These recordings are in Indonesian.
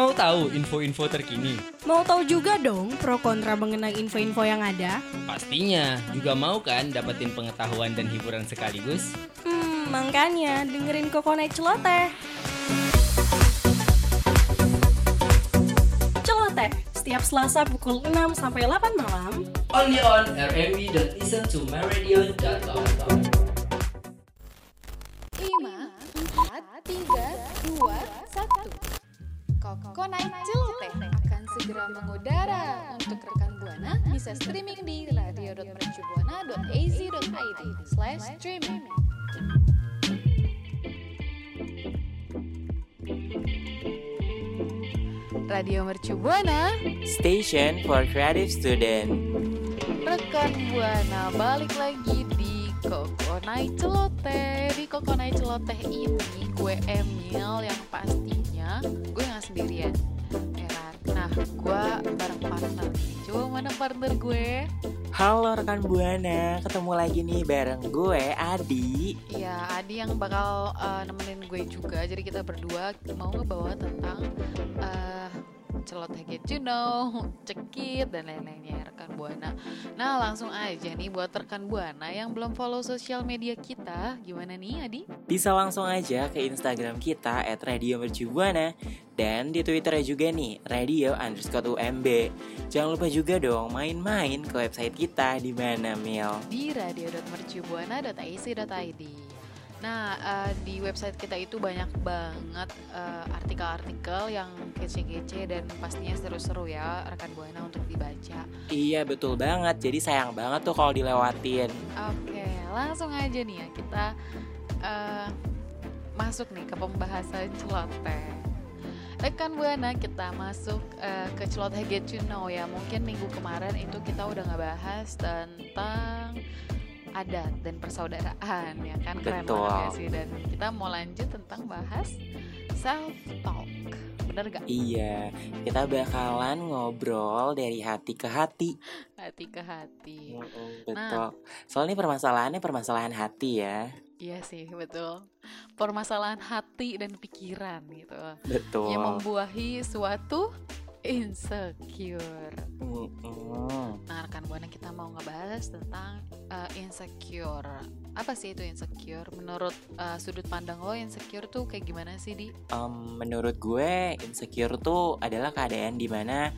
Mau tahu info-info terkini? Mau tahu juga dong pro kontra mengenai info-info yang ada? Pastinya. Juga mau kan dapetin pengetahuan dan hiburan sekaligus? Hmm, makanya dengerin Kokonai Celoteh. Celoteh, setiap Selasa pukul 6 sampai 8 malam. Only on rmb.listen Kokonai Celoteh akan segera mengudara. Untuk rekan Buana bisa streaming di radio.mercubuana.az.id slash streaming. Radio Mercu Buana Station for Creative Student. Rekan Buana balik lagi di Kokonai Celoteh. Di Kokonai Celoteh ini gue Emil yang pastinya gue nggak sendirian ya kan? Nah gue bareng partner nih Coba mana partner gue? Halo rekan Buana, ketemu lagi nih bareng gue Adi. Iya Adi yang bakal uh, nemenin gue juga Jadi kita berdua mau ngebawa tentang uh, celoteh get you know, cekit dan lain-lainnya ya, rekan buana. Nah langsung aja nih buat rekan buana yang belum follow sosial media kita, gimana nih Adi? Bisa langsung aja ke Instagram kita at Radio Mercubuana dan di Twitternya juga nih radio underscore UMB. Jangan lupa juga dong main-main ke website kita di mana Mil? Di radio.mercubuana.ac.id. Nah, uh, di website kita itu banyak banget uh, artikel-artikel yang kece-kece dan pastinya seru-seru ya rekan Buana untuk dibaca. Iya betul banget, jadi sayang banget tuh kalau dilewatin. Oke, langsung aja nih ya kita uh, masuk nih ke pembahasan celoteh. Rekan Buana kita masuk uh, ke celoteh Get You Know ya. Mungkin minggu kemarin itu kita udah ngebahas tentang adat dan persaudaraan ya kan keren Betul. banget ya sih dan kita mau lanjut tentang bahas self talk bener gak Iya, kita bakalan ngobrol dari hati ke hati. hati ke hati Betul. Soalnya permasalahannya permasalahan hati ya. iya sih betul permasalahan hati dan pikiran gitu Betul. yang membuahi suatu insecure. Mm-mm. nah rekan buana kita mau ngebahas tentang uh, insecure. Apa sih itu insecure? Menurut uh, sudut pandang lo insecure tuh kayak gimana sih di? Em, menurut gue insecure tuh adalah keadaan di mana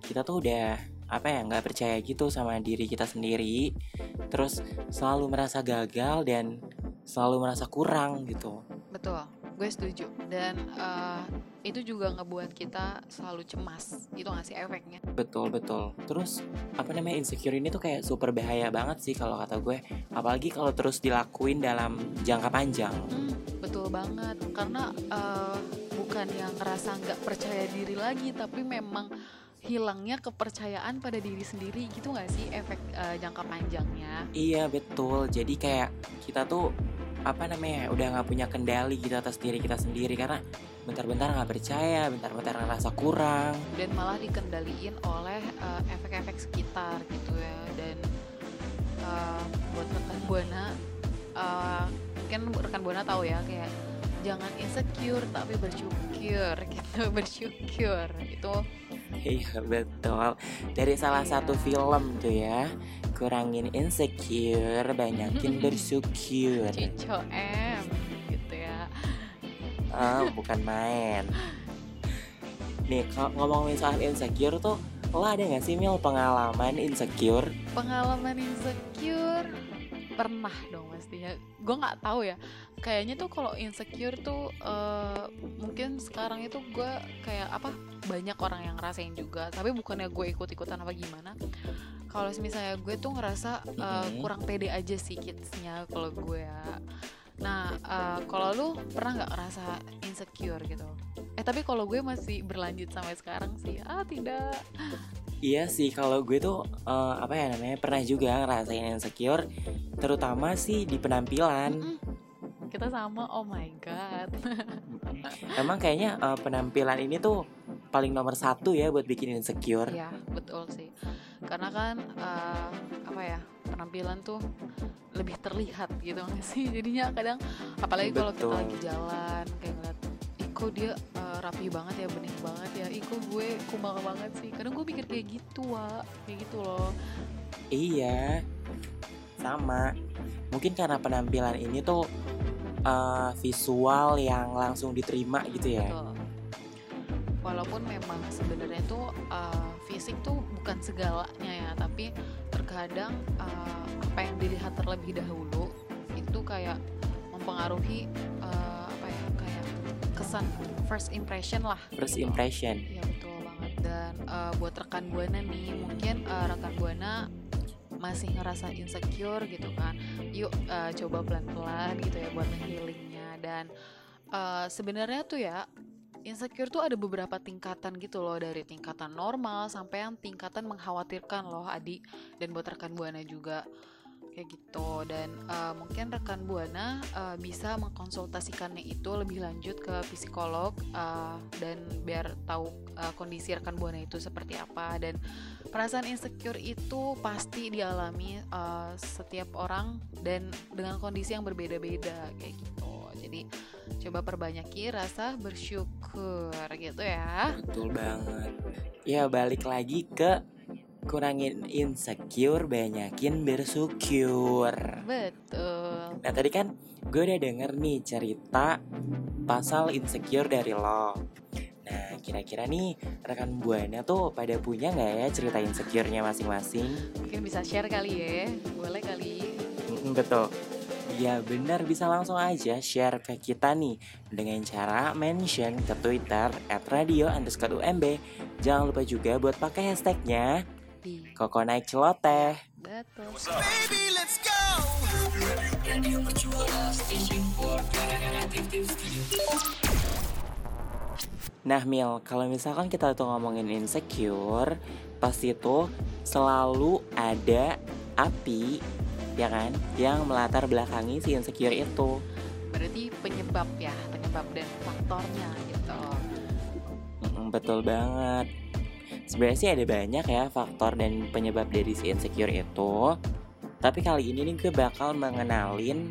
kita tuh udah apa ya nggak percaya gitu sama diri kita sendiri. Terus selalu merasa gagal dan selalu merasa kurang gitu. Betul, gue setuju. Dan eh, itu juga ngebuat kita selalu cemas. Itu nggak sih efeknya? betul betul terus apa namanya insecure ini tuh kayak super bahaya banget sih kalau kata gue apalagi kalau terus dilakuin dalam jangka panjang Hmm, betul banget. Karena eh, bukan yang ngerasa nggak percaya diri lagi, tapi memang hilangnya kepercayaan pada diri sendiri gitu nggak sih efek eh, jangka panjangnya? Iya betul. Jadi kayak kita tuh apa namanya udah nggak punya kendali gitu atas diri kita sendiri karena bentar-bentar nggak percaya, bentar-bentar ngerasa kurang. dan malah dikendaliin oleh eh, efek-efek sekitar gitu ya dan eh, buat rekan buana eh, mungkin rekan buana tahu ya kayak jangan insecure tapi bersyukur gitu bersyukur itu Iya betul. Dari salah Iya. satu film tuh ya, kurangin insecure, banyakin bersyukur. Cico M Ah, bukan main. Nih kalau ngomongin soal insecure tuh, lo ada gak sih Mil pengalaman insecure? pengalaman insecure pernah dong pastinya gue nggak tahu ya kayaknya tuh kalau insecure tuh eh, mungkin sekarang itu gue kayak apa banyak orang yang ngerasain juga tapi bukannya gue ikut ikutan apa gimana kalau misalnya gue tuh ngerasa Mhm. kurang pede aja sih kidsnya kalau gue ya nah eh, kalau lu pernah nggak ngerasa insecure gitu eh tapi kalau gue masih berlanjut sampai sekarang sih ah tidak Iya sih, kalau gue tuh eh, apa ya namanya pernah juga ngerasain insecure, terutama sih di penampilan. Mm-mm. kita sama oh my god Emang kayaknya eh, penampilan ini tuh paling nomor satu ya buat bikin insecure. Iya betul sih karena kan eh, apa ya penampilan tuh lebih terlihat gitu nggak sih jadinya kadang apalagi kalau kita lagi jalan kayak ngeliat ih kok dia eh, rapi banget ya bening banget ya ih kok gue kumal banget sih kadang gue mikir kayak gitu wa kayak gitu loh Iya, sama. Mungkin karena penampilan ini tuh eh, visual yang langsung diterima gitu ya. Betul. Walaupun memang sebenarnya tuh uh, fisik tuh bukan segalanya ya, tapi terkadang uh, apa yang dilihat terlebih dahulu itu kayak mempengaruhi uh, apa ya kayak kesan first impression lah. First gitu. impression. Iya betul banget. Dan uh, buat rekan buana nih, mungkin uh, rekan buana masih ngerasa insecure gitu kan. Yuk uh, coba pelan-pelan gitu ya buat healingnya. Dan uh, sebenarnya tuh ya insecure tuh ada beberapa tingkatan gitu loh dari tingkatan normal sampai yang tingkatan mengkhawatirkan loh Adi. Dan buat rekan buana juga kayak gitu. Dan uh, mungkin rekan buana uh, bisa mengkonsultasikannya itu lebih lanjut ke psikolog uh, dan biar tahu uh, kondisi rekan buana itu seperti apa. Dan perasaan insecure itu pasti dialami uh, setiap orang dan dengan kondisi yang berbeda-beda kayak gitu jadi coba perbanyaki rasa bersyukur gitu ya Betul banget. Ya balik lagi ke kurangin insecure, banyakin bersyukur. betul Nah tadi kan gue udah denger nih cerita pasal insecure dari lo. Nah kira-kira nih rekan buana tuh pada punya nggak ya cerita insecure-nya masing-masing? mungkin bisa share kali ya boleh kali Betul. Ya benar bisa langsung aja share ke kita nih dengan cara mention ke Twitter at radio underscore UMB. Jangan lupa juga buat pakai hashtagnya di Koko naik celoteh. betul. Nah Mil, kalau misalkan kita tuh ngomongin insecure, pasti tuh selalu ada api, ya kan, yang melatar belakangi si insecure itu. berarti penyebab ya penyebab dan faktornya gitu betul banget. Sebenarnya sih ada banyak ya faktor dan penyebab dari si insecure itu. Tapi kali ini nih gue bakal mengenalin,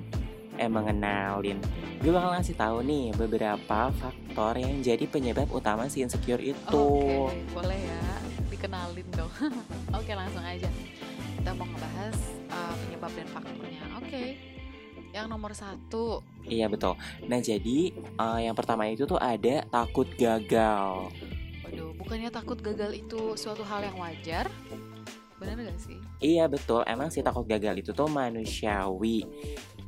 eh mengenalin, gue bakal ngasih tahu nih beberapa faktor yang jadi penyebab utama si insecure itu. Oke, boleh ya. Dikenalin dong. Oke, langsung aja. Kita mau ngebahas penyebab dan faktornya. Oke. Yang nomor satu, Iya betul. Nah jadi eh, yang pertama itu tuh ada takut gagal. waduh, bukannya takut gagal itu suatu hal yang wajar? Bener gak sih? Iya betul. Emang si takut gagal itu tuh manusiawi.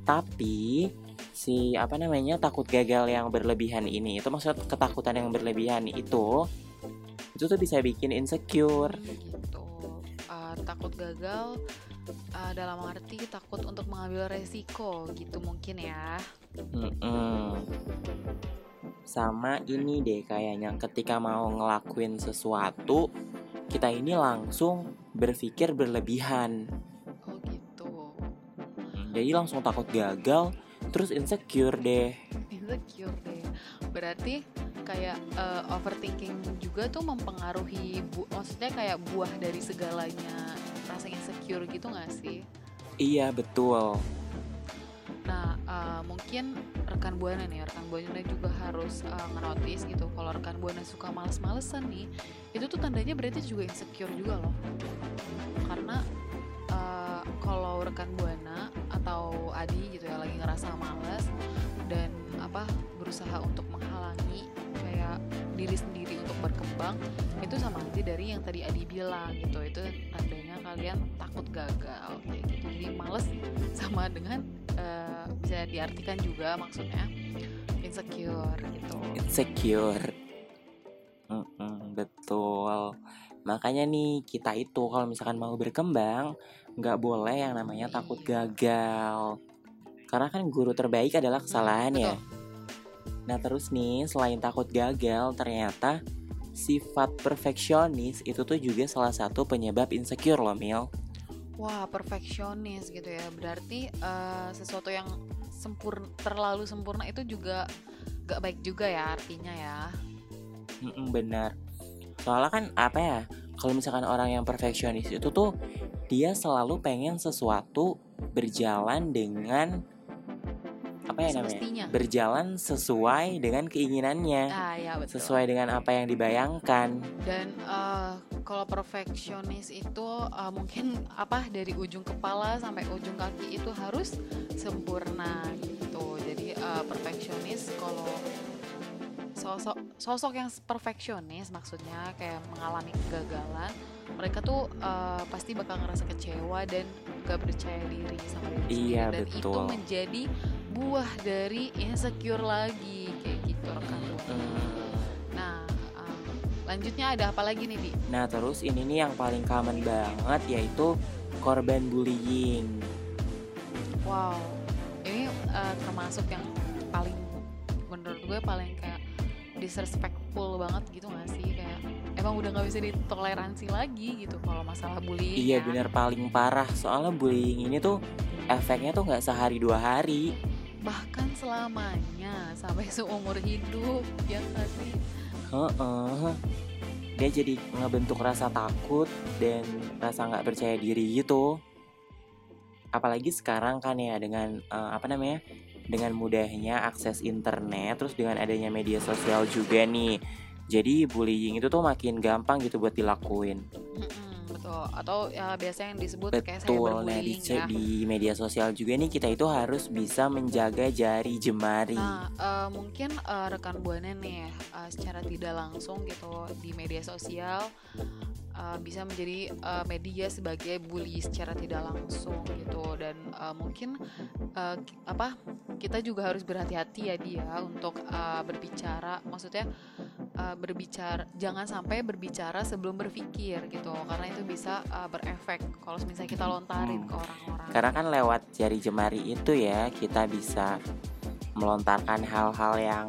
Tapi si apa namanya takut gagal yang berlebihan ini itu maksud ketakutan yang berlebihan itu itu tuh bisa bikin insecure. Gitu. Uh, takut gagal uh, dalam arti takut untuk mengambil resiko gitu mungkin ya. Mm-mm. Sama ini deh kayaknya ketika mau ngelakuin sesuatu kita ini langsung berpikir berlebihan. Oh gitu. Jadi langsung takut gagal, terus insecure deh. insecure deh berarti kayak uh, overthinking juga tuh mempengaruhi bu maksudnya kayak buah dari segalanya insecure gitu gak sih? Iya betul. nah uh, mungkin rekan buana nih rekan buana juga harus uh, ngenotis gitu. Kalau rekan buana suka males-malesan nih itu tuh tandanya berarti juga insecure juga loh. Karena uh, kalau rekan buana atau Adi gitu ya lagi ngerasa males dan apa berusaha untuk menghalangi diri sendiri untuk berkembang itu sama aja dari yang tadi Adi bilang gitu itu tandanya kalian takut gagal kayak gitu jadi males sama dengan eh, bisa diartikan juga maksudnya insecure gitu Insecure. Betul. Makanya nih kita itu kalau misalkan mau berkembang nggak boleh yang namanya takut gagal. Karena kan guru terbaik adalah kesalahan ya. betul. Nah terus nih selain takut gagal ternyata sifat perfeksionis itu tuh juga salah satu penyebab insecure loh Mil. Wah, perfeksionis gitu ya. Berarti eh, sesuatu yang sempurna terlalu sempurna itu juga gak baik juga ya artinya ya. Mm-mm, benar. Soalnya kan apa ya? Kalau misalkan orang yang perfeksionis itu tuh dia selalu pengen sesuatu berjalan dengan apa ya namanya semestinya. berjalan sesuai dengan keinginannya Ah ya betul. sesuai dengan apa yang dibayangkan Dan eh, kalau perfeksionis itu eh, mungkin apa dari ujung kepala sampai ujung kaki itu harus sempurna gitu. Jadi eh, perfeksionis kalau sosok sosok yang perfeksionis maksudnya kayak mengalami kegagalan, mereka tuh eh, pasti bakal ngerasa kecewa dan gak percaya diri sama diri Iya, sendiri dan itu betul. menjadi buah dari insecure lagi kayak gitu rekan Buana. Nah, um, lanjutnya ada apa lagi nih, Di? nah terus ini nih yang paling common banget yaitu korban bullying Wow, ini uh, termasuk yang paling menurut gue paling kayak disrespectful banget gitu gak sih? Kayak emang udah nggak bisa ditoleransi lagi gitu kalau masalah bullying. iya ya. bener paling parah soalnya bullying ini tuh efeknya tuh nggak sehari dua hari Bahkan selamanya sampai seumur hidup ya nggak sih? Heeh. Dia jadi ngebentuk rasa takut dan rasa nggak percaya diri gitu. Apalagi sekarang kan ya dengan eh, apa namanya? Dengan mudahnya akses internet, terus dengan adanya media sosial juga nih. Jadi bullying itu tuh makin gampang gitu buat dilakuin. Mm-mm, betul. Atau ya biasanya yang disebut kayak Betul. Nah di, ya. di media sosial juga nih kita itu harus bisa menjaga jari jemari. Nah, eh, mungkin eh, rekan buana nih eh, secara tidak langsung gitu di media sosial eh, bisa menjadi eh, media sebagai bully secara tidak langsung gitu dan eh, mungkin ki- apa kita juga harus berhati-hati ya dia untuk eh, berbicara maksudnya eh, berbicara jangan sampai berbicara sebelum berpikir gitu karena itu bisa eh, berefek kalau misalnya kita lontarin Hmm. ke orang-orang Karena kan lewat jari jemari itu ya kita bisa melontarkan hal-hal yang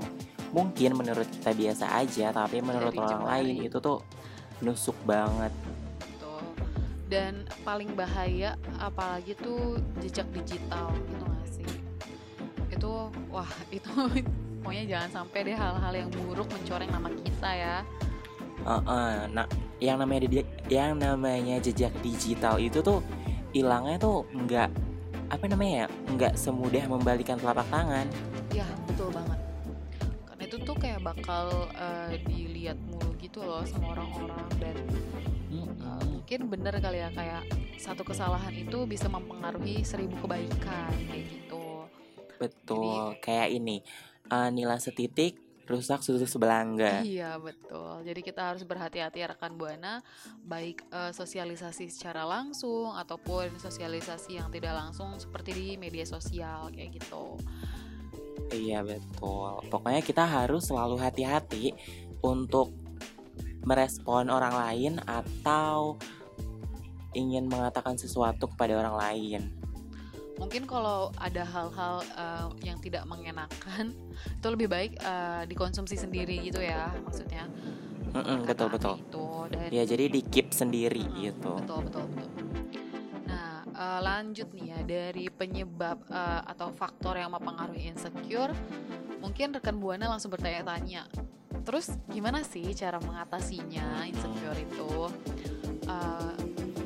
mungkin menurut kita biasa aja tapi menurut Jari orang jemari. lain itu tuh nusuk banget. gitu dan paling bahaya apalagi tuh jejak digital gitu gak sih itu wah itu pokoknya jangan sampai deh hal-hal yang buruk mencoreng nama kita ya Heeh. Nah, yang namanya di- yang namanya jejak digital itu tuh hilangnya tuh nggak apa namanya ya nggak semudah membalikan telapak tangan. ya betul banget itu tuh kayak bakal eh, dilihat mulu gitu loh sama orang-orang dan eh, mungkin bener kali ya kayak satu kesalahan itu bisa mempengaruhi seribu kebaikan kayak gitu Betul. Kayak ini eh, nilai setitik rusak susu sebelangga. Iya betul. Jadi kita harus berhati-hati ya rekan buana, baik eh, sosialisasi secara langsung ataupun sosialisasi yang tidak langsung seperti di media sosial kayak gitu. Iya betul. Pokoknya kita harus selalu hati-hati untuk merespon orang lain atau ingin mengatakan sesuatu kepada orang lain. Mungkin kalau ada hal-hal eh, yang tidak mengenakan, itu lebih baik eh, dikonsumsi sendiri gitu ya, maksudnya. Mm-mm, betul betul. Itu dan Ya jadi di keep sendiri Hmm, gitu. Betul betul betul. Eh, lanjut nih ya dari penyebab eh, atau faktor yang mempengaruhi insecure, mungkin rekan buana langsung bertanya-tanya. Terus gimana sih cara mengatasinya insecure itu? Eh,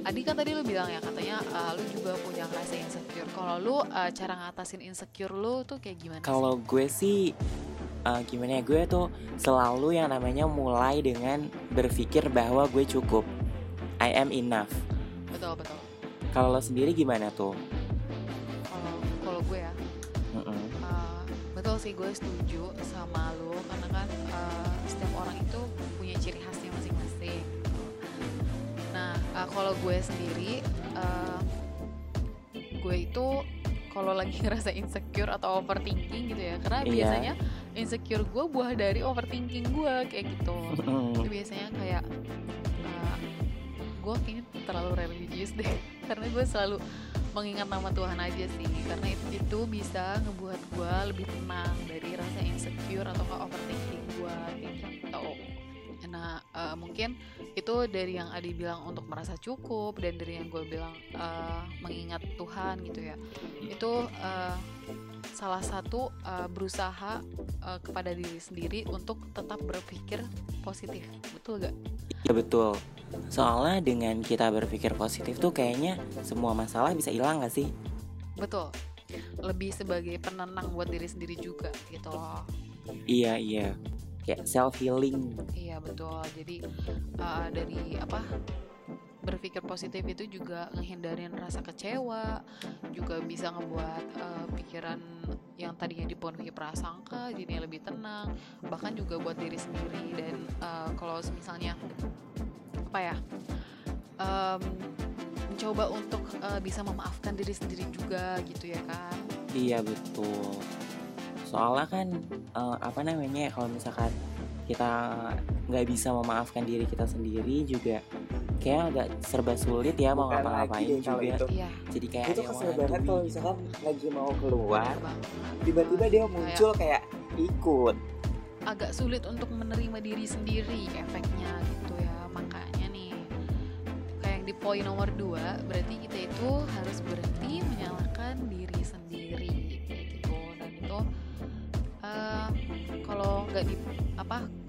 Adi kan tadi lu bilang ya katanya eh, lu juga punya rasa insecure. Kalau lu eh, cara ngatasin insecure lu tuh kayak gimana? Kalau gue sih eh, gimana ya gue tuh selalu yang namanya mulai dengan berpikir bahwa gue cukup. I am enough. betul betul. Kalau lo sendiri gimana tuh? Kalau kalau gue ya Mm-mm. Uh, betul sih gue setuju sama lo karena kan uh, setiap orang itu punya ciri khasnya masing-masing. gitu. Nah uh, kalau gue sendiri, uh, gue itu kalau lagi ngerasa insecure atau overthinking gitu ya, karena Iya. biasanya insecure gue buah dari overthinking gue kayak gitu. Itu biasanya kayak uh, gue kayaknya terlalu religius deh, karena gue selalu mengingat nama Tuhan aja sih. Karena itu, itu bisa ngebuat gue lebih tenang dari rasa insecure atau ke overthinking gue gitu. Nah eh, mungkin itu dari yang Adi bilang untuk merasa cukup dan dari yang gue bilang eh, mengingat Tuhan gitu ya. Itu eh, salah satu eh, berusaha eh, kepada diri sendiri untuk tetap berpikir positif betul gak? Ya betul. Soalnya dengan kita berpikir positif tuh kayaknya semua masalah bisa hilang gak sih? Betul. lebih sebagai penenang buat diri sendiri juga gitu loh iya iya kayak self healing iya betul jadi uh, dari apa berpikir positif itu juga ngehindarin rasa kecewa juga bisa ngebuat uh, pikiran yang tadinya dipenuhi prasangka jadi lebih tenang bahkan juga buat diri sendiri. Dan uh, kalau misalnya apa ya um, mencoba untuk uh, bisa memaafkan diri sendiri juga gitu ya kan iya betul. Soalnya kan uh, apa namanya kalau misalkan kita nggak bisa memaafkan diri kita sendiri juga kayak agak serba sulit ya mau ngapa-ngapain juga itu. Iya. jadi kayak itu kesel banget kalau gitu. misalkan lagi mau keluar tiba-tiba dia muncul kayak ikut agak sulit untuk menerima diri sendiri efeknya gitu ya makanya nih kayak yang di poin nomor dua berarti kita itu harus berhenti menyalahkan diri sendiri kayak gitu dan itu eh, kalau nggak di apa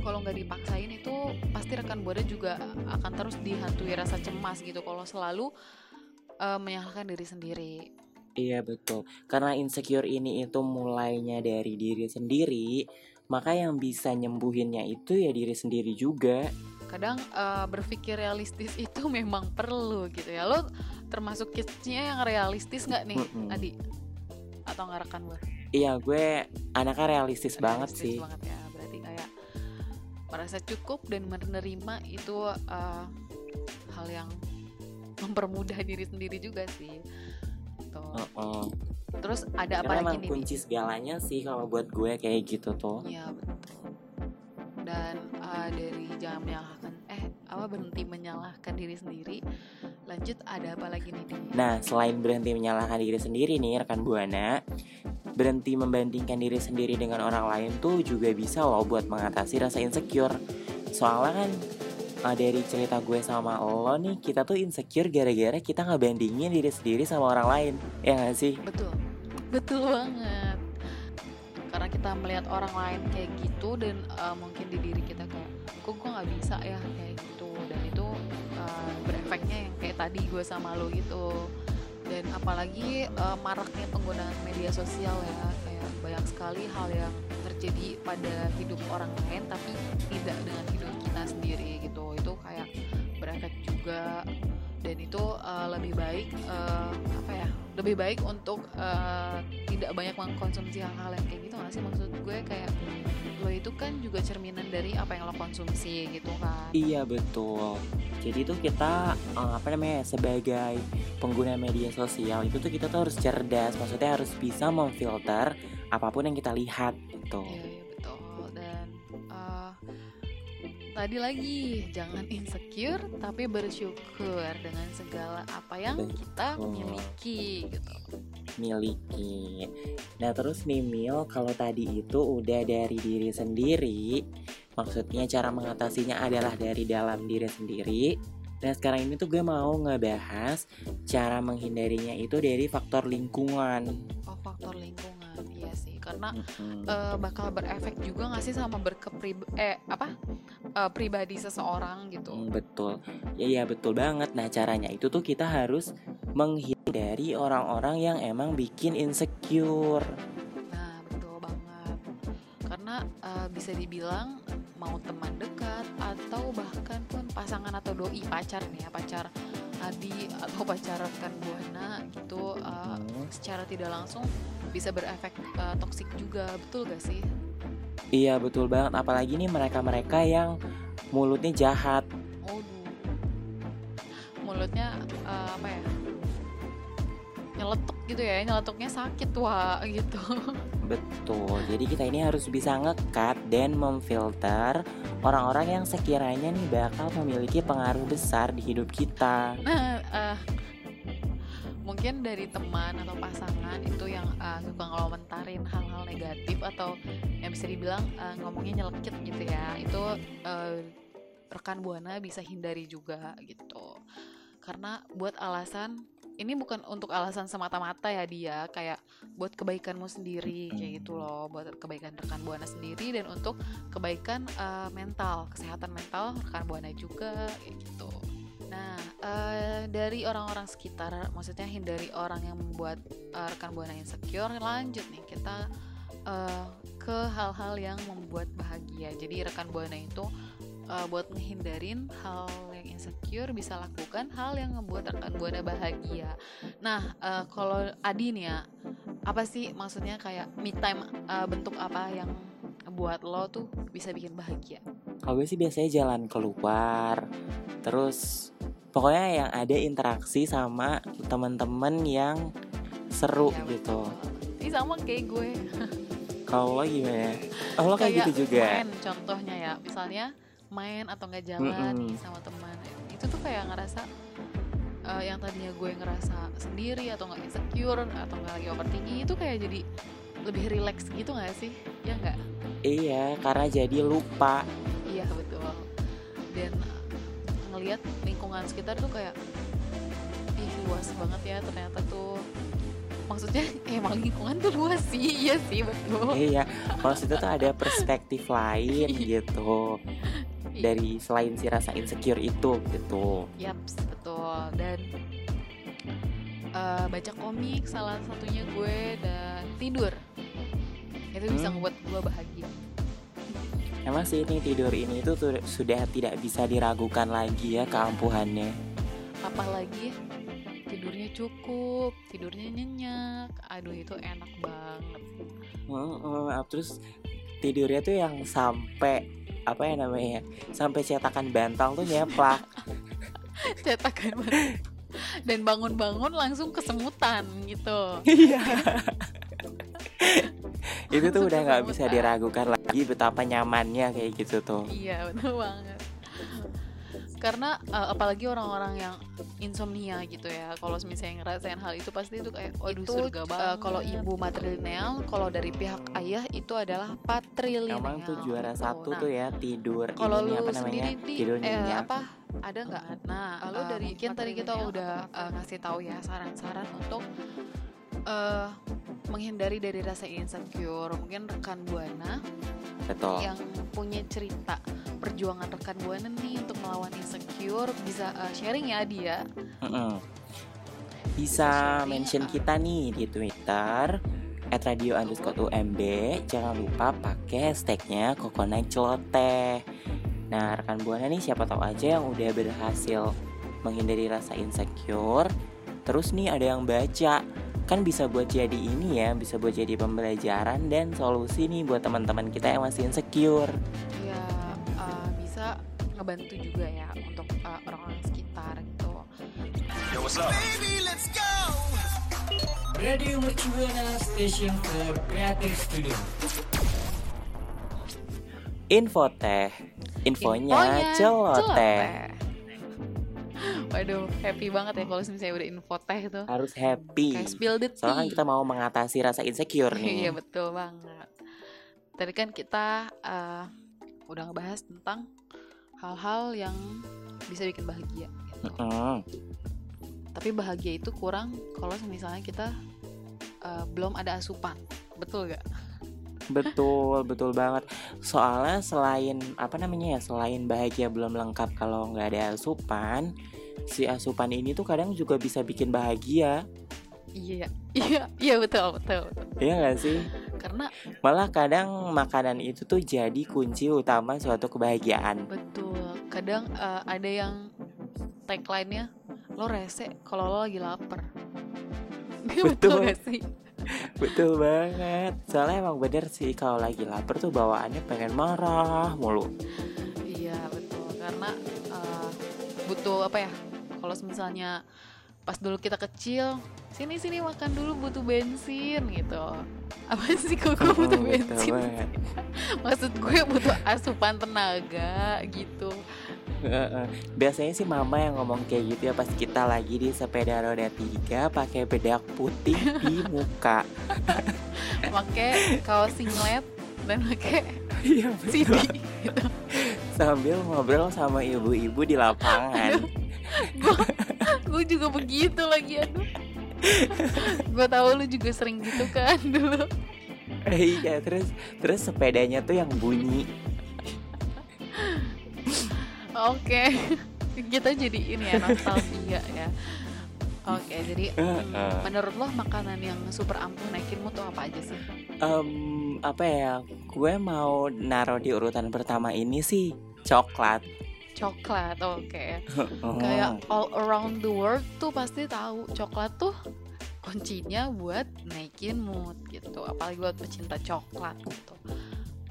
kalau nggak dipaksain itu pasti rekan buana juga akan terus dihantui rasa cemas gitu kalau selalu eh, menyalahkan diri sendiri Iya betul, karena insecure ini itu mulainya dari diri sendiri, maka yang bisa nyembuhinnya itu ya diri sendiri juga. kadang eh, berpikir realistis itu memang perlu gitu ya lo termasuk kidsnya yang realistis nggak nih Mm-mm. Adi atau nggak rekan gue Iya gue anaknya realistis, banget Realistis sih. banget ya merasa cukup dan menerima itu eh, hal yang mempermudah diri sendiri juga sih Tuh. Heeh. terus ada apa lagi nih kunci segalanya sih kalau buat gue kayak gitu tuh. Iya betul. Dan uh, dari jangan menyalahkan eh apa berhenti menyalahkan diri sendiri. Lanjut ada apa lagi nih Di? Nah, selain berhenti menyalahkan diri sendiri nih rekan Buana, berhenti membandingkan diri sendiri dengan orang lain tuh juga bisa loh buat mengatasi rasa insecure. Soalnya kan uh, dari cerita gue sama lo nih, kita tuh insecure gara-gara kita ngebandingin diri sendiri sama orang lain. Ya gak sih? Betul. Betul banget. Karena kita melihat orang lain kayak gitu dan uh, mungkin di diri kita kayak kok gue nggak bisa ya? kayak gitu. Dan itu uh, berefeknya yang kayak tadi gue sama lo gitu. Dan apalagi uh, maraknya penggunaan media sosial ya. Kayak banyak sekali hal yang terjadi pada hidup orang lain tapi tidak dengan hidup kita sendiri gitu. Itu kayak berefek juga dan itu uh, lebih baik uh, apa ya lebih baik untuk uh, tidak banyak mengkonsumsi hal-hal yang kayak gitu nggak sih maksud gue kayak lo itu kan juga cerminan dari apa yang lo konsumsi gitu kan Iya betul. Jadi tuh kita eh, apa namanya sebagai pengguna media sosial itu tuh kita tuh harus cerdas. Maksudnya harus bisa memfilter apa pun yang kita lihat gitu. Iya, iya tadi lagi jangan insecure tapi bersyukur dengan segala apa yang kita miliki gitu. miliki. Nah terus nih Mil, kalau tadi itu udah dari diri sendiri, maksudnya cara mengatasinya adalah dari dalam diri sendiri. Nah sekarang ini tuh gue mau ngebahas cara menghindarinya itu dari faktor lingkungan. Oh faktor lingkungan sih karena Mm-mm. eh, bakal berefek juga nggak sih sama berkeprib eh apa eh, pribadi seseorang gitu. Mm, betul, ya ya betul banget. Nah caranya itu tuh kita harus menghindari orang-orang yang emang bikin insecure. Nah, betul banget. Karena eh, bisa dibilang mau teman dekat atau bahkan pun pasangan atau doi pacar nih ya, pacar Adi atau pacar rekan Buana gitu Hmm. secara tidak langsung bisa berefek eh, toksik juga, betul gak sih? Iya betul banget. Apalagi nih mereka-mereka yang mulutnya jahat. Waduh. Mulutnya eh, apa ya? Nyeletuk gitu ya, nyeletuknya sakit wah gitu. Betul. Jadi kita ini harus bisa ngekat dan memfilter orang-orang yang sekiranya nih bakal memiliki pengaruh besar di hidup kita. Nah, eh, mungkin dari teman atau pasangan itu yang eh, suka ngelomentarin hal-hal negatif atau yang bisa dibilang eh, ngomongnya nyelekit gitu ya, itu eh, rekan buana bisa hindari juga gitu. Karena buat alasan ini bukan untuk alasan semata-mata ya dia kayak buat kebaikanmu sendiri kayak gitu loh buat kebaikan rekan buana sendiri dan untuk kebaikan eh, mental kesehatan mental rekan buana juga kayak gitu Nah, eh, dari orang-orang sekitar, maksudnya hindari orang yang membuat eh, rekan buana insecure. Lanjut nih, kita eh, ke hal-hal yang membuat bahagia. Jadi rekan buana itu eh, buat menghindarin hal yang insecure bisa lakukan hal yang membuat rekan buana bahagia. Nah, eh, kalau Adi nih ya, apa sih maksudnya kayak me time eh, bentuk apa yang buat lo tuh bisa bikin bahagia? Kalau gue sih biasanya jalan keluar, terus pokoknya yang ada interaksi sama teman-teman yang seru Ya, gitu. Ini sama kayak gue. Kalau lo gimana? Oh lo kayak, gitu juga. main contohnya ya misalnya main atau nggak jalan Mm-mm. nih sama teman itu tuh kayak ngerasa eh, yang tadinya gue ngerasa sendiri atau nggak insecure atau nggak lagi overthinking itu kayak jadi lebih relax gitu nggak sih ya nggak Iya, karena jadi lupa. iya betul dan ngelihat lingkungan sekitar tuh kayak ih luas banget ya ternyata tuh maksudnya emang lingkungan tuh luas sih iya sih betul Iya, maksudnya tuh ada perspektif lain Iya. gitu dari selain si rasa insecure itu gitu. Yaps, betul. Dan eh, baca komik salah satunya gue dan tidur. Itu bisa Hmm. membuat gue bahagia. Emang sih ini tidur ini itu tuh sudah tidak bisa diragukan lagi ya keampuhannya. Apalagi tidurnya cukup, tidurnya nyenyak. Aduh itu enak banget. Heeh, terus tidurnya tuh yang sampai apa ya namanya? Sampai cetakan bantal tuh nyeplak. Cetakan banget. Dan bangun-bangun langsung kesemutan gitu. Iya. itu tuh udah nggak bisa diragukan lagi betapa nyamannya kayak gitu tuh. Iya betul banget. Karena eh, apalagi orang-orang yang insomnia gitu ya, kalau misalnya ngerasain hal itu pasti itu kayak, waduh Itu, surga banget. kalau ibu matrilineal, kalau dari pihak ayah itu adalah patrilineal. Emang tuh juara gitu. satu Nah, tuh ya tidur Kalau ini lu apa namanya? sendiri di Tidur eh, apa ada nggak? Nah, Lalu eh, dari mungkin tadi kita udah eh, ngasih tahu ya saran-saran untuk eh menghindari dari rasa insecure. Mungkin rekan buana Betul. yang punya cerita perjuangan rekan buana nih untuk melawan insecure bisa uh, sharing ya dia Mm-mm. Bisa sharing, mention ah. kita nih di Twitter at radio underscore UMB Jangan lupa pakai hashtagnya Coconut Celoteh Nah rekan Buana nih siapa tahu aja yang udah berhasil menghindari rasa insecure Terus nih ada yang baca Kan bisa buat jadi ini ya Bisa buat jadi pembelajaran dan solusi nih buat teman-teman kita yang masih insecure. Ya uh, bisa ngebantu juga ya untuk uh, orang-orang sekitar gitu. Radio Mercubuana Station for Creative Studio. Info teh Infonya, celoteh waduh happy banget ya kalau misalnya udah info teh tuh Harus happy kayak spill the Soalnya kan tea. kita mau mengatasi rasa insecure iya nih. betul banget tadi kan kita uh, udah ngebahas tentang hal-hal yang bisa bikin bahagia gitu. Mm, tapi bahagia itu kurang kalau misalnya kita uh, belum ada asupan betul gak betul, betul banget. Soalnya selain apa namanya ya, selain bahagia belum lengkap kalau nggak ada asupan, si asupan ini tuh kadang juga bisa bikin bahagia. iya iya iya betul betul, betul. Iya nggak sih? karena Malah kadang makanan itu tuh jadi kunci utama suatu kebahagiaan. betul kadang uh, ada yang tagline-nya lo rese kalau lo lagi lapar betul Betul. gak sih Betul banget. Soalnya emang bener sih kalau lagi lapar tuh bawaannya pengen marah mulu. Iya betul karena uh, butuh apa ya? Kalau misalnya pas dulu kita kecil, sini sini makan dulu butuh bensin gitu. Apa sih kok gue butuh betul bensin? Maksud gue butuh asupan tenaga gitu. Biasanya sih mama yang ngomong kayak gitu ya pas kita lagi di sepeda roda tiga pakai bedak putih di muka. Pakai kaos singlet dan pakai Iya CD gitu. Sambil ngobrol sama ibu-ibu di lapangan. Gue juga begitu lagi aduh. gue tahu lu juga sering gitu kan dulu. Iya terus terus sepedanya tuh yang bunyi. Oke. kita jadi ini ya nostalgia ya oke jadi mm, Heeh. menurut lo makanan yang super ampuh naikin mood tuh apa aja sih Em, apa ya? Gue mau naruh di urutan pertama ini sih coklat. coklat oke Oh. kayak all around the world tuh pasti tahu coklat tuh kuncinya buat naikin mood gitu apalagi buat pecinta coklat gitu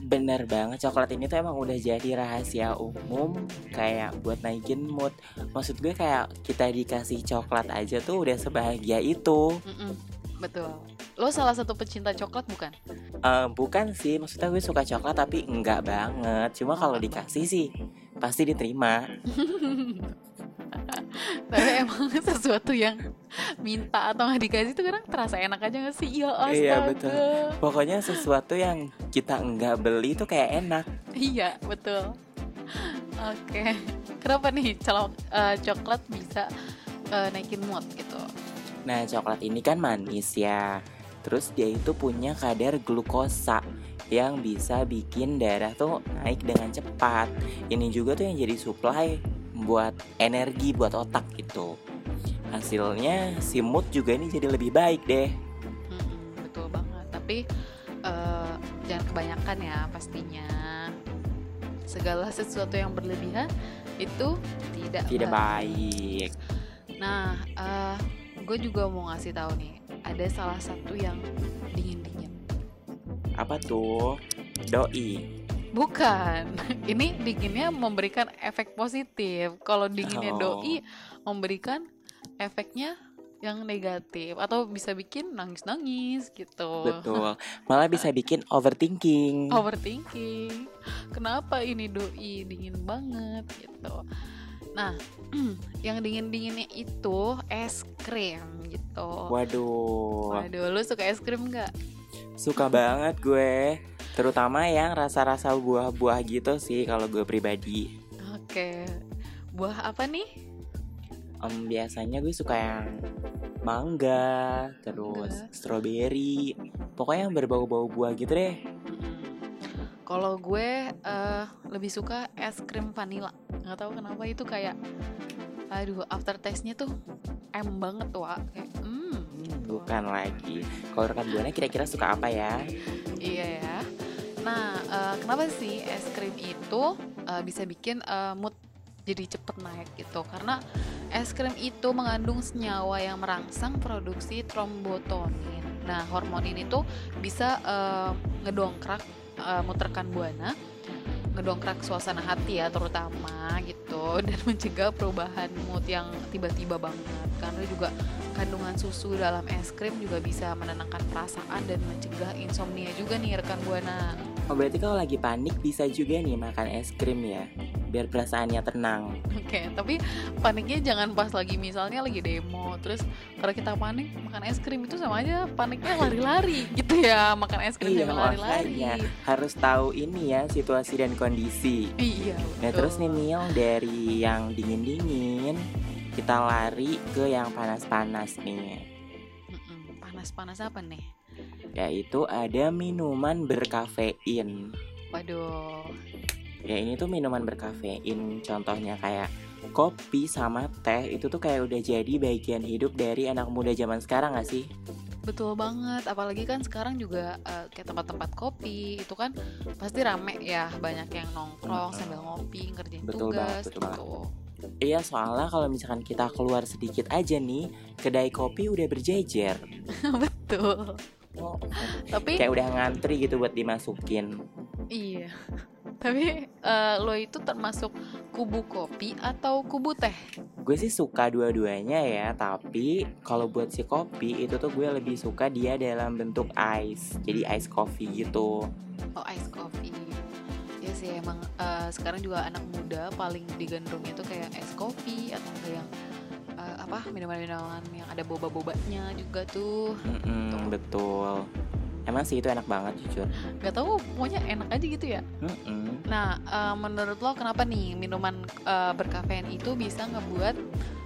Bener banget coklat ini tuh emang udah jadi rahasia umum kayak buat naikin mood. Maksud gue kayak kita dikasih coklat aja tuh udah sebahagia itu. Mm-mm, betul lo salah satu pecinta coklat bukan Eh, bukan sih, maksudnya gue suka coklat tapi enggak banget. Cuma kalau dikasih sih pasti diterima. tapi emang sesuatu yang minta atau nggak dikasih tuh kadang terasa enak aja gak sih ya astaga Iya, betul. Pokoknya sesuatu yang kita enggak beli tuh kayak enak. Iya, betul. Oke. Kenapa nih celok, eh, coklat bisa eh, naikin mood gitu? Nah, coklat ini kan manis ya. Terus dia itu punya kadar glukosa yang bisa bikin darah tuh naik dengan cepat. Ini juga tuh yang jadi supply buat energi buat otak gitu. Hasilnya si mood juga ini jadi lebih baik deh. Mm-mm, betul banget. Tapi eh, jangan kebanyakan ya pastinya. Segala sesuatu yang berlebihan itu tidak Tidak baik. baik. Nah, eh, gue juga mau ngasih tahu nih, ada salah satu yang dingin-dingin. Apa tuh? Doi. Bukan, ini dinginnya memberikan efek positif. Kalau dinginnya Oh. doi memberikan efeknya yang negatif atau bisa bikin nangis-nangis gitu. Betul. Malah bisa bikin overthinking. Overthinking. Kenapa ini doi dingin banget gitu. Nah, yang dingin-dinginnya itu es krim gitu. Waduh. Waduh, lu suka es krim nggak? Suka banget gue. Terutama yang rasa-rasa buah-buah gitu sih kalau gue pribadi. Oke. Buah apa nih? Em, biasanya gue suka yang mangga, terus strawberry, pokoknya yang berbau-bau buah gitu deh. Kalau gue eh, lebih suka es krim vanilla. Nggak tahu kenapa itu kayak, aduh, aftertaste-nya tuh em banget wah. Kayak, hmm, gitu. Bukan lagi. Kalau rekan buana kira-kira suka apa ya? Iya ya. Nah, eh, kenapa sih es krim itu eh, bisa bikin eh, mood jadi cepet naik gitu? Karena es krim itu mengandung senyawa yang merangsang produksi trombotonin. Nah, hormon ini tuh bisa eh, ngedongkrak mood rekan buana, ngedongkrak suasana hati ya terutama gitu dan mencegah perubahan mood yang tiba-tiba banget. Karena juga kandungan susu dalam es krim juga bisa menenangkan perasaan dan mencegah insomnia juga nih rekan buana. Oh berarti kalau lagi panik bisa juga nih makan es krim ya, biar perasaannya tenang. Oke, tapi paniknya jangan pas lagi misalnya lagi demo, terus kalau kita panik makan es krim itu sama aja paniknya lari-lari gitu ya, makan es krim Iya sambil lari-lari. harus tahu ini ya situasi dan kondisi. Iya. Nah terus nih Mil dari yang dingin-dingin kita lari ke yang panas-panas nih. Mm-mm, Panas-panas apa nih? Yaitu ada minuman berkafein. Waduh. Ya ini tuh minuman berkafein Contohnya kayak kopi sama teh Itu tuh kayak udah jadi bagian hidup dari anak muda zaman sekarang gak sih? Betul banget, apalagi kan sekarang juga eh, kayak tempat-tempat kopi itu kan pasti rame ya, banyak yang nongkrong sambil ngopi, ngerjain Betul tugas banget, betul gitu. Iya soalnya kalau misalkan kita keluar sedikit aja nih Kedai kopi udah berjejer Betul. Oh, Tapi Kayak udah ngantri gitu buat dimasukin Iya. Tapi eh, lo itu termasuk kubu kopi atau kubu teh? Gue sih suka dua-duanya ya Tapi kalau buat si kopi itu tuh gue lebih suka dia dalam bentuk ice Jadi ice coffee gitu Oh, ice coffee. Ya sih emang eh, sekarang juga anak muda paling digandrung itu kayak ice coffee atau yang eh, apa minuman-minuman yang ada boba-bobanya juga tuh. Mm-mm, Betul Emang sih itu enak banget jujur Gak tahu pokoknya enak aja gitu ya. Mm-mm. Nah, eh, menurut lo kenapa nih minuman eh, berkafein itu bisa ngebuat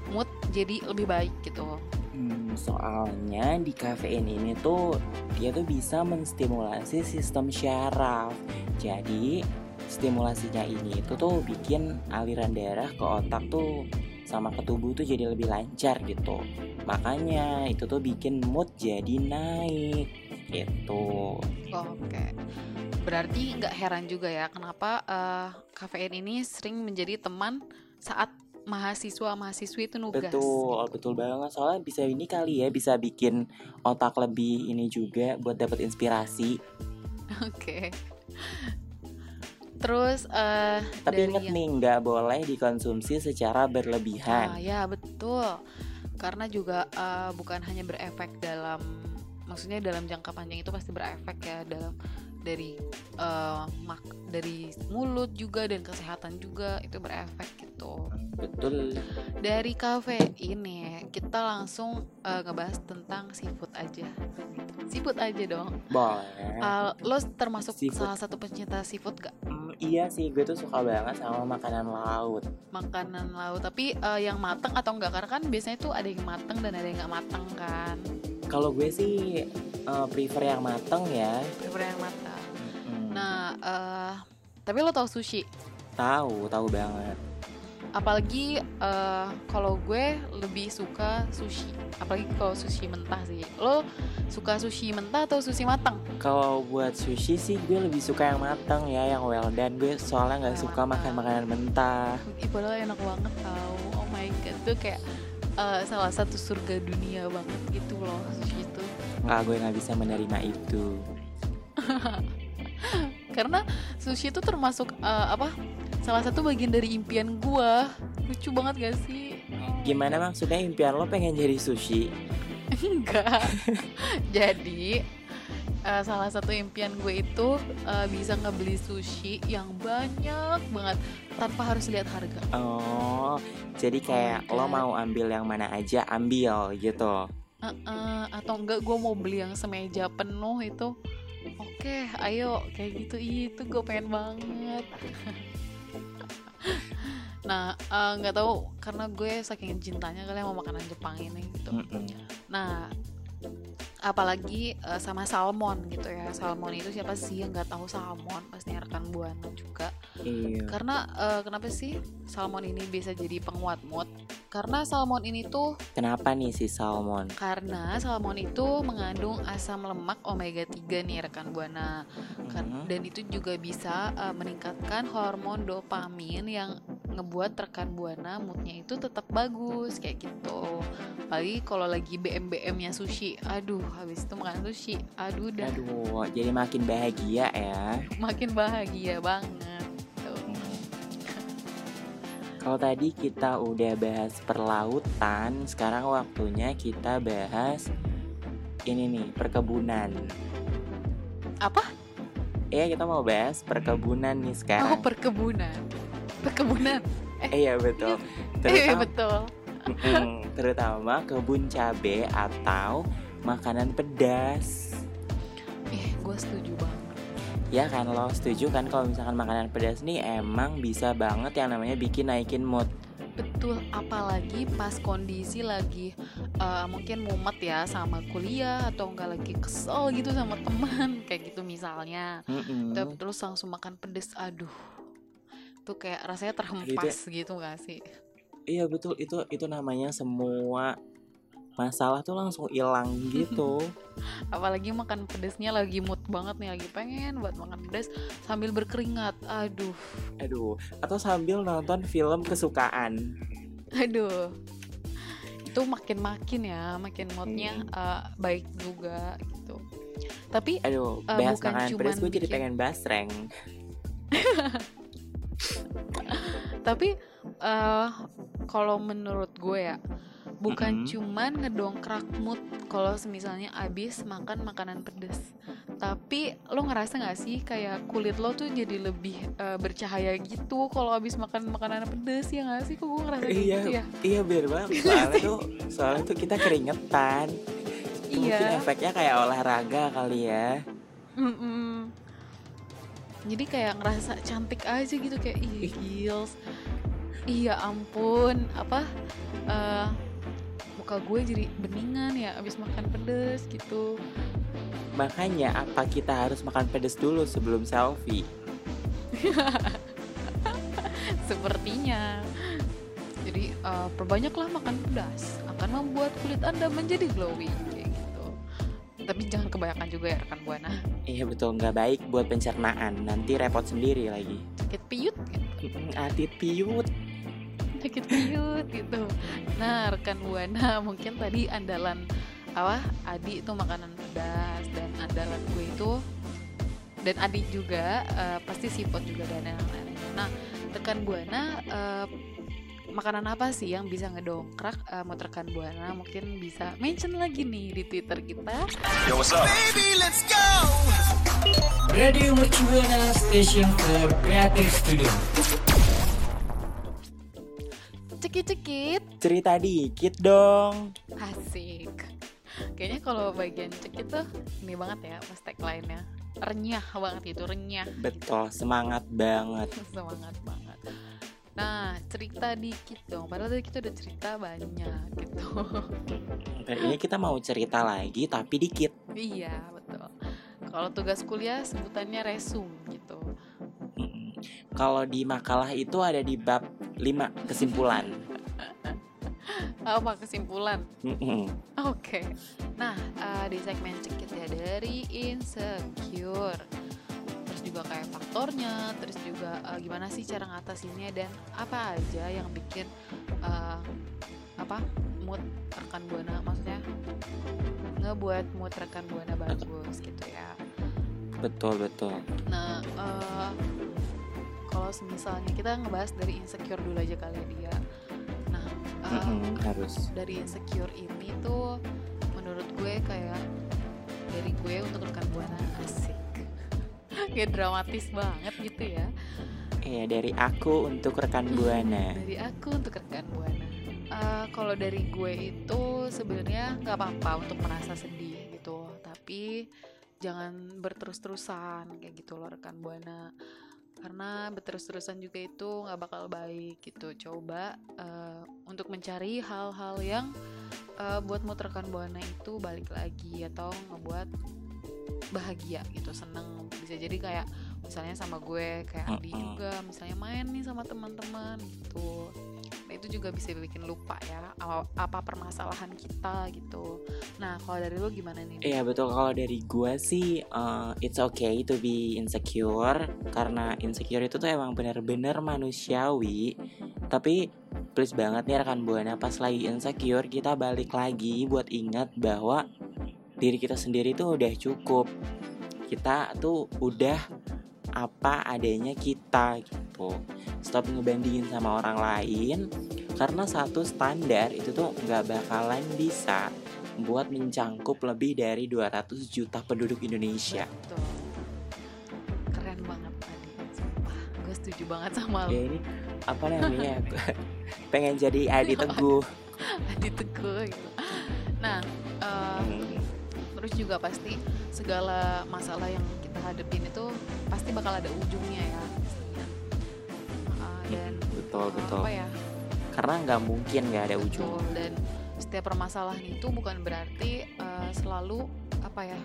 mood jadi lebih baik gitu? Hmm, soalnya di kafein ini tuh dia tuh bisa menstimulasi sistem syaraf. Jadi stimulasinya ini itu tuh bikin aliran darah ke otak tuh sama ke tubuh tuh jadi lebih lancar gitu makanya itu tuh bikin mood jadi naik gitu Oke. Berarti nggak heran juga ya kenapa eh, kafein ini sering menjadi teman saat mahasiswa-mahasiswi itu nugas. betul betul banget soalnya bisa ini kali ya bisa bikin otak lebih ini juga buat dapat inspirasi Oke. Terus eh tapi inget yang- nih nggak boleh dikonsumsi secara Ah, berlebihan ya betul. Karena juga eh, bukan hanya berefek dalam, maksudnya dalam jangka panjang itu pasti berefek ya dalam dari eh, mak dari mulut juga dan kesehatan juga itu berefek gitu. betul Dari kafe ini kita langsung eh, ngebahas tentang seafood aja. Seafood aja dong. boleh Eh, lo termasuk Seafood. salah satu pencinta seafood gak? Hmm, iya sih gue tuh suka banget sama makanan laut Makanan laut, tapi eh, yang mateng atau enggak? Karena kan biasanya tuh ada yang mateng dan ada yang nggak mateng kan. Kalau gue sih eh, prefer yang mateng ya Prefer yang mateng. Hmm, Nah, eh tapi lo tau sushi? tahu tahu banget Apalagi eh, kalau gue lebih suka sushi. Apalagi kalau sushi mentah sih. Lo suka sushi mentah atau sushi matang? Kalau buat sushi sih gue lebih suka yang matang ya, yang well done. Gue soalnya nggak suka matang. makan makanan mentah. Ih, padahal enak banget tau. Oh my god, itu kayak eh, salah satu surga dunia banget gitu loh sushi itu. Nggak, gue nggak bisa menerima itu. Karena sushi itu termasuk eh, apa? Salah satu bagian dari impian gua. Lucu banget gak sih? Gimana maksudnya impian lo pengen jadi sushi? Enggak. Jadi eh, salah satu impian gue itu eh, bisa ngebeli sushi yang banyak banget tanpa harus lihat harga. Oh, jadi kayak my lo mau ambil yang mana aja ambil gitu. Eh, atau enggak gue mau beli yang semeja penuh itu. Oke, ayo kayak gitu itu gue pengen banget. nah, eh, nggak tahu karena gue saking cintanya kali sama makanan Jepang ini gitu. Mm-mm. Nah, apalagi eh, sama salmon gitu ya. Salmon itu siapa sih yang nggak tahu salmon? Pasti rekan buana juga. Iya. Karena eh, kenapa sih salmon ini bisa jadi penguat mood? Karena salmon ini tuh Kenapa nih si salmon? karena salmon itu mengandung asam lemak omega 3 nih rekan buana. Kan- Mhm. Dan itu juga bisa eh, meningkatkan hormon dopamin yang ngebuat rekan buana moodnya itu tetap bagus kayak gitu. Apalagi kalau lagi BM-BM-nya sushi. Aduh, habis itu makan sushi. Aduh, udah Aduh, jadi makin bahagia ya. makin bahagia banget. Tuh. Kalau tadi kita udah bahas perlautan, sekarang waktunya kita bahas ini nih, perkebunan. Apa? Iya, kita mau bahas perkebunan nih Oh, sekarang. perkebunan. Perkebunan. Eh, iya betul. Eh, Terutama, betul. Mm-mm, terutama kebun cabe atau makanan pedas. Eh, gue setuju banget. Ya kan lo setuju kan kalau misalkan makanan pedas nih emang bisa banget yang namanya bikin naikin mood. Betul, apalagi pas kondisi lagi eh, mungkin mumet ya sama kuliah atau enggak lagi kesel gitu sama teman kayak gitu misalnya. Mm-mm. Ter- Terus langsung makan pedes, aduh. Tuh kayak rasanya terhempas gitu gak sih? Iya betul itu itu namanya semua masalah tuh langsung hilang gitu. Apalagi makan pedesnya lagi mood banget nih, lagi pengen buat makan pedes sambil berkeringat. Aduh, Aduh, atau sambil nonton film kesukaan. aduh. Itu makin-makin ya, makin moodnya Hmm. eh, baik juga gitu. Tapi Aduh, Eh, bahas bukan makanan cuman pedas gue jadi pengen basreng. tapi eh kalau menurut gue ya bukan Mm-mm. cuman ngedongkrak mood kalau misalnya abis makan makanan pedes tapi lo ngerasa nggak sih kayak kulit lo tuh jadi lebih eh, bercahaya gitu kalau abis makan makanan pedes ya nggak sih kok gue ngerasa kayak Iya, gitu ya iya bener banget. Soalnya tuh, soalnya tuh kita keringetan. Itu Mungkin iya efeknya kayak olahraga kali ya. Mm-mm. jadi kayak ngerasa cantik aja gitu kayak ih heels iya ampun apa eh muka gue jadi beningan ya abis makan pedes gitu Makanya apa kita harus makan pedas dulu sebelum selfie? Sepertinya. Jadi uh, perbanyaklah makan pedas akan membuat kulit Anda menjadi glowing kayak gitu. Tapi jangan kebanyakan juga ya rekan Buana. Iya betul nggak baik buat pencernaan. Nanti repot sendiri lagi. Sakit piut gitu. Mm, Atit piut. sakit piut gitu. Nah, rekan Buana mungkin tadi andalan apa? Adi itu makanan pedas dan andalan gue itu dan Adi juga eh, pasti sipot juga dan lain-lain. Nah, rekan Buana eh, makanan apa sih yang bisa ngedongkrak eh, mood rekan Buana? Mungkin bisa mention lagi nih di Twitter kita. Radio Mercubuana Station for Creative Studio. Cekit-cekit, Cerita dikit dong. asik. Kayaknya kalau bagian cekit tuh ini banget ya pas tagline-nya. Renyah banget itu, renyah. Betul, semangat banget. semangat banget nah cerita dikit dong padahal tadi kita udah cerita banyak gitu ini kita mau cerita lagi tapi dikit. iya betul kalau tugas kuliah sebutannya resum gitu. Kalau di makalah itu ada di bab 5 kesimpulan. apa kesimpulan? Oke. Nah eh, di segmen cekit ya dari insecure. Terus juga kayak faktornya terus juga eh, gimana sih cara ngatasinnya dan apa aja yang bikin eh, apa mood rekan buana maksudnya ngebuat mood rekan buana bagus gitu ya. Betul betul. nah eh, kalau misalnya kita ngebahas dari insecure dulu aja kali ya. dia nah Mm-mm, harus. dari insecure ini tuh menurut gue kayak dari gue untuk rekan buana asik. Kayak dramatis banget gitu ya. Iya dari aku untuk rekan buana. dari aku untuk rekan buana Eh, kalau dari gue itu sebenarnya nggak apa-apa untuk merasa sedih gitu. Tapi jangan berterus-terusan kayak gitu loh rekan buana karena berterus-terusan juga itu nggak bakal baik gitu. Coba eh, untuk mencari hal-hal yang eh, buat mood rekan buana itu balik lagi atau ngebuat bahagia gitu seneng. Bisa jadi kayak misalnya sama gue kayak Adi juga misalnya main nih sama teman-teman gitu itu juga bisa bikin lupa ya apa, apa permasalahan kita gitu nah kalau dari lu gimana nih Iya betul kalau dari gua sih uh, it's okay to be insecure karena insecure itu tuh emang bener-bener manusiawi. Tapi please banget nih rekan buana pas lagi insecure kita balik lagi buat ingat bahwa diri kita sendiri tuh udah cukup. Kita tuh udah apa adanya kita gitu. Stop ngebandingin sama orang lain karena satu standar itu tuh nggak bakalan bisa buat mencangkup lebih dari 200 juta penduduk Indonesia. Betul. keren banget tadi sumpah gue setuju banget sama Ya lu ini apa namanya? Pengen jadi Adi Teguh. Adi Teguh gitu nah eh, Hmm, terus juga pasti segala masalah yang kita hadepin itu pasti bakal ada ujungnya ya dan betul eh, betul. apa ya? Karena nggak mungkin nggak ada ujung. betul dan setiap permasalahan itu bukan berarti eh, selalu apa ya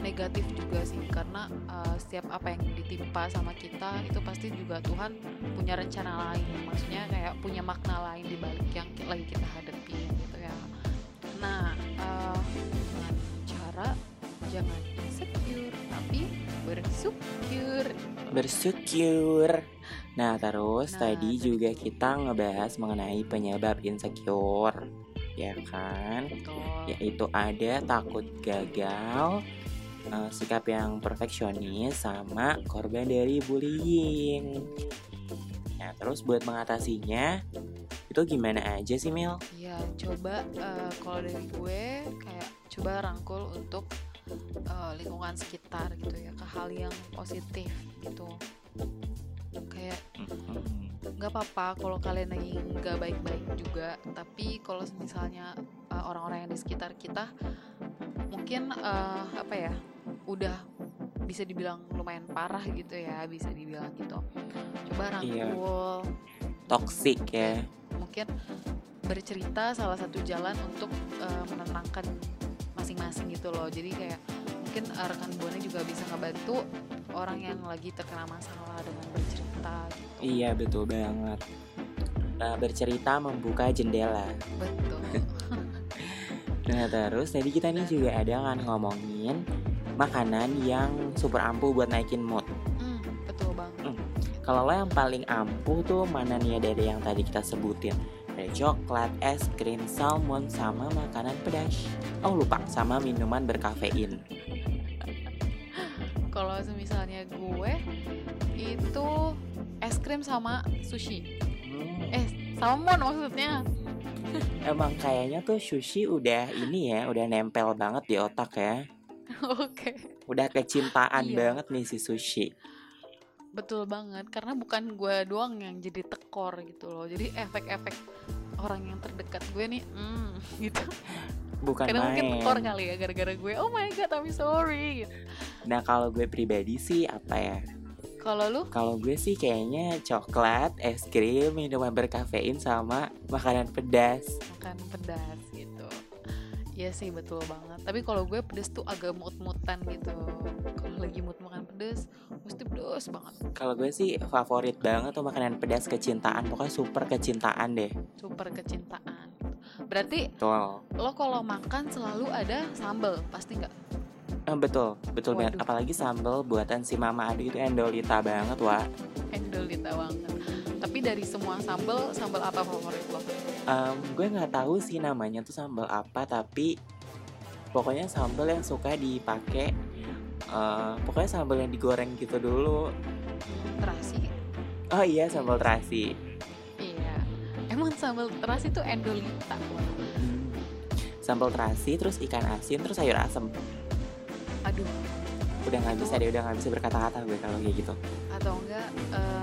negatif juga sih. Karena eh, setiap apa yang ditimpa sama kita itu pasti juga Tuhan punya rencana lain. Maksudnya kayak punya makna lain di balik yang lagi kita hadapi gitu ya. Nah eh, dengan cara jangan insecure tapi bersyukur Bersyukur. Nah terus Nah, tadi juga kita ngebahas mengenai penyebab insecure, ya kan? betul Yaitu ada takut gagal, eh, sikap yang perfeksionis, sama korban dari bullying. Nah terus buat mengatasinya itu gimana aja sih Mil? Ya coba eh, kalau dari gue kayak coba rangkul untuk eh, lingkungan sekitar gitu ya ke hal yang positif gitu. Kayak Mm-mm. nggak apa-apa kalau kalian lagi nggak baik-baik juga, tapi kalau misalnya eh, orang-orang yang di sekitar kita mungkin eh, apa ya udah bisa dibilang lumayan parah gitu ya, bisa dibilang gitu. Coba Iya. rangkul Toxic ya. mungkin bercerita salah satu jalan untuk eh, menenangkan masing-masing gitu loh jadi kayak mungkin eh, rekan buana juga bisa ngebantu orang yang lagi terkena masalah dengan bercerita gitu. Iya betul banget. Nah, bercerita membuka jendela. Betul. Nah terus tadi kita nih juga ada kan ngomongin makanan yang super ampuh buat naikin mood. Hmm, betul banget. Kalau lo yang paling ampuh tuh mana nih dari yang tadi kita sebutin? Ada coklat, es krim, salmon, sama makanan pedas. Oh lupa, sama minuman berkafein. Kalau misalnya gue itu es krim sama sushi. Eh, salmon maksudnya. Emang kayaknya tuh sushi udah ini ya, udah nempel banget di otak ya. Oke. Udah kecintaan Iya. banget nih si sushi. Betul banget, karena bukan gue doang yang jadi tekor gitu loh. Jadi efek-efek orang yang terdekat gue nih, hmm, gitu. Bukan Kadang mungkin tekor main. kali ya, gara-gara gue, oh my god, I'm sorry. Gitu. Nah kalau gue pribadi sih apa ya? Kalau lu, Kalau gue sih kayaknya coklat, es krim, minuman berkafein sama makanan pedas. makan pedas. Iya sih betul banget. Tapi kalau gue pedas tuh agak mut-mutan gitu. Kalau lagi mood makan pedas, mesti pedas banget. Kalau gue sih favorit banget tuh makanan pedas kecintaan, pokoknya super kecintaan deh. Super kecintaan. Berarti Betul. lo kalau makan selalu ada sambal, pasti nggak? Eh, betul, betul banget. Waduh. Apalagi sambal buatan si Mama Adu itu endolita banget, Wak. Endolita banget. Tapi dari semua sambal, sambal apa favorit lo? Em, gue nggak tahu sih namanya tuh sambal apa, tapi pokoknya sambal yang suka dipakai. eh, pokoknya sambal yang digoreng gitu dulu. Terasi. Oh iya, sambal terasi. Iya. Emang sambal terasi tuh endolita. Hmm. Sambal terasi, terus ikan asin, terus sayur asem. Aduh. Udah nggak bisa deh, udah nggak bisa berkata-kata gue kalau kayak gitu. atau enggak eh,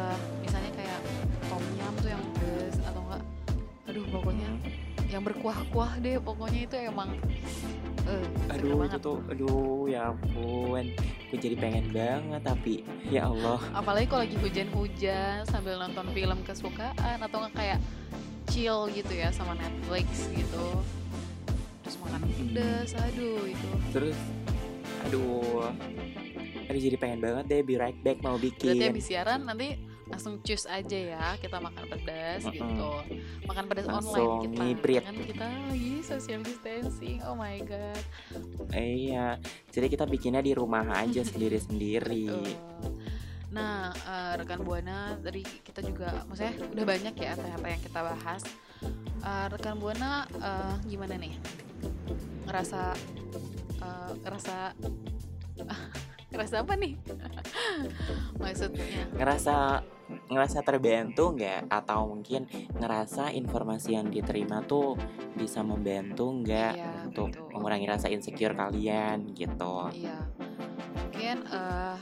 aduh pokoknya yang berkuah-kuah deh pokoknya itu emang seger Aduh itu tuh, aduh ya ampun, gue jadi pengen banget tapi ya Allah. apalagi kalau lagi hujan-hujan sambil nonton film kesukaan atau enggak kayak chill gitu ya sama Netflix gitu. Terus makan pedes aduh itu. Terus, aduh, aduh jadi pengen banget deh be right back mau berarti bikin. habis siaran nanti langsung cus aja ya kita makan pedas Mm-mm. gitu makan pedas Langsung online kita ngibrit. kan kita lagi social distancing oh my god Eh, iya, jadi kita bikinnya di rumah aja sendiri-sendiri. Betul. nah eh, rekan buana tadi kita juga maksudnya udah banyak ya apa yang kita bahas Eh, rekan buana eh, gimana nih ngerasa eh, ngerasa ngerasa apa nih maksudnya Ngerasa ngerasa terbantu nggak atau mungkin ngerasa informasi yang diterima tuh bisa membantu nggak Iya, untuk betul. mengurangi rasa insecure kalian gitu. Iya, mungkin eh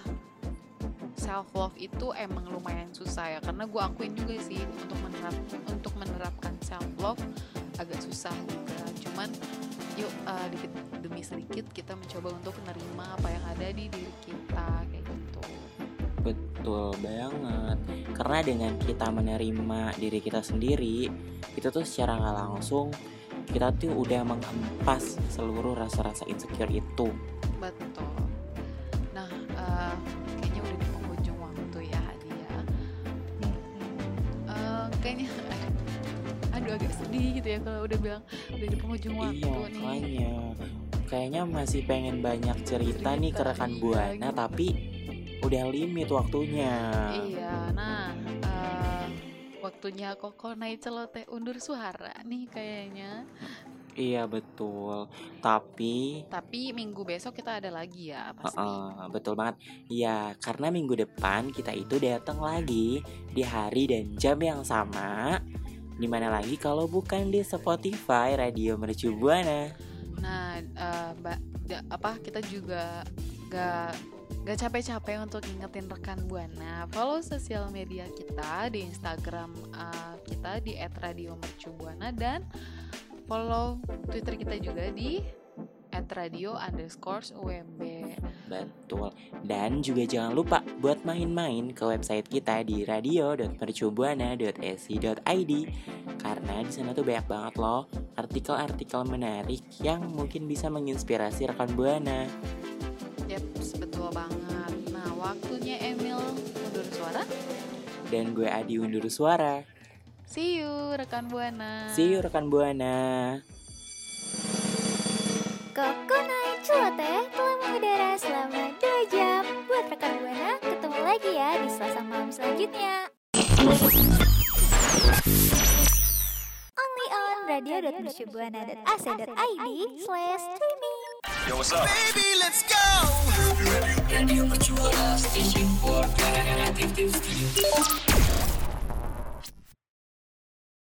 self love itu emang lumayan susah ya karena gue akuin juga sih untuk menerap untuk menerapkan self love agak susah juga. Cuman yuk eh, dikit demi sedikit kita mencoba untuk menerima apa yang ada di diri kita kayak gitu. Betul banget. Karena dengan kita menerima diri kita sendiri, itu tuh secara nggak langsung kita tuh udah menghempas seluruh rasa-rasa insecure itu. Betul. Nah, eh, kayaknya udah di penghujung waktu ya dia. Eh, kayaknya aduh agak sedih gitu ya kalau udah bilang udah di penghujung waktu iya, nih. makanya. Kayaknya masih pengen banyak cerita, nih ke Cerita, rekan iya, buana, gitu. tapi udah limit waktunya. Iya, nah eh, waktunya Koko naik celoteh undur suara nih kayaknya. Iya betul. Tapi Tapi minggu besok kita ada lagi ya pasti. Heeh, betul banget. Iya, karena minggu depan kita itu datang lagi di hari dan jam yang sama. Di mana lagi kalau bukan di Spotify Radio Mercu Buana. Nah, eh, Mbak, apa kita juga gak gak capek-capek untuk ngingetin rekan buana follow sosial media kita di Instagram eh, kita di @radiomercubuana dan follow Twitter kita juga di @radio underscore UMB. Betul. Dan juga jangan lupa buat main-main ke website kita di radio.mercubuana.ac.id karena di sana tuh banyak banget loh artikel-artikel menarik yang mungkin bisa menginspirasi rekan buana. Yap, betul banget. Nah, waktunya Dan gue Adi undur suara. See you rekan Buana. See you rekan Buana. Kokonai Celoteh telah mengudara selama 2 jam. Buat rekan Buana, ketemu lagi ya di Selasa malam selanjutnya. Only on radio.mercubuana.ac.id slash streaming. Yo, what's up? Baby, let's go! Radio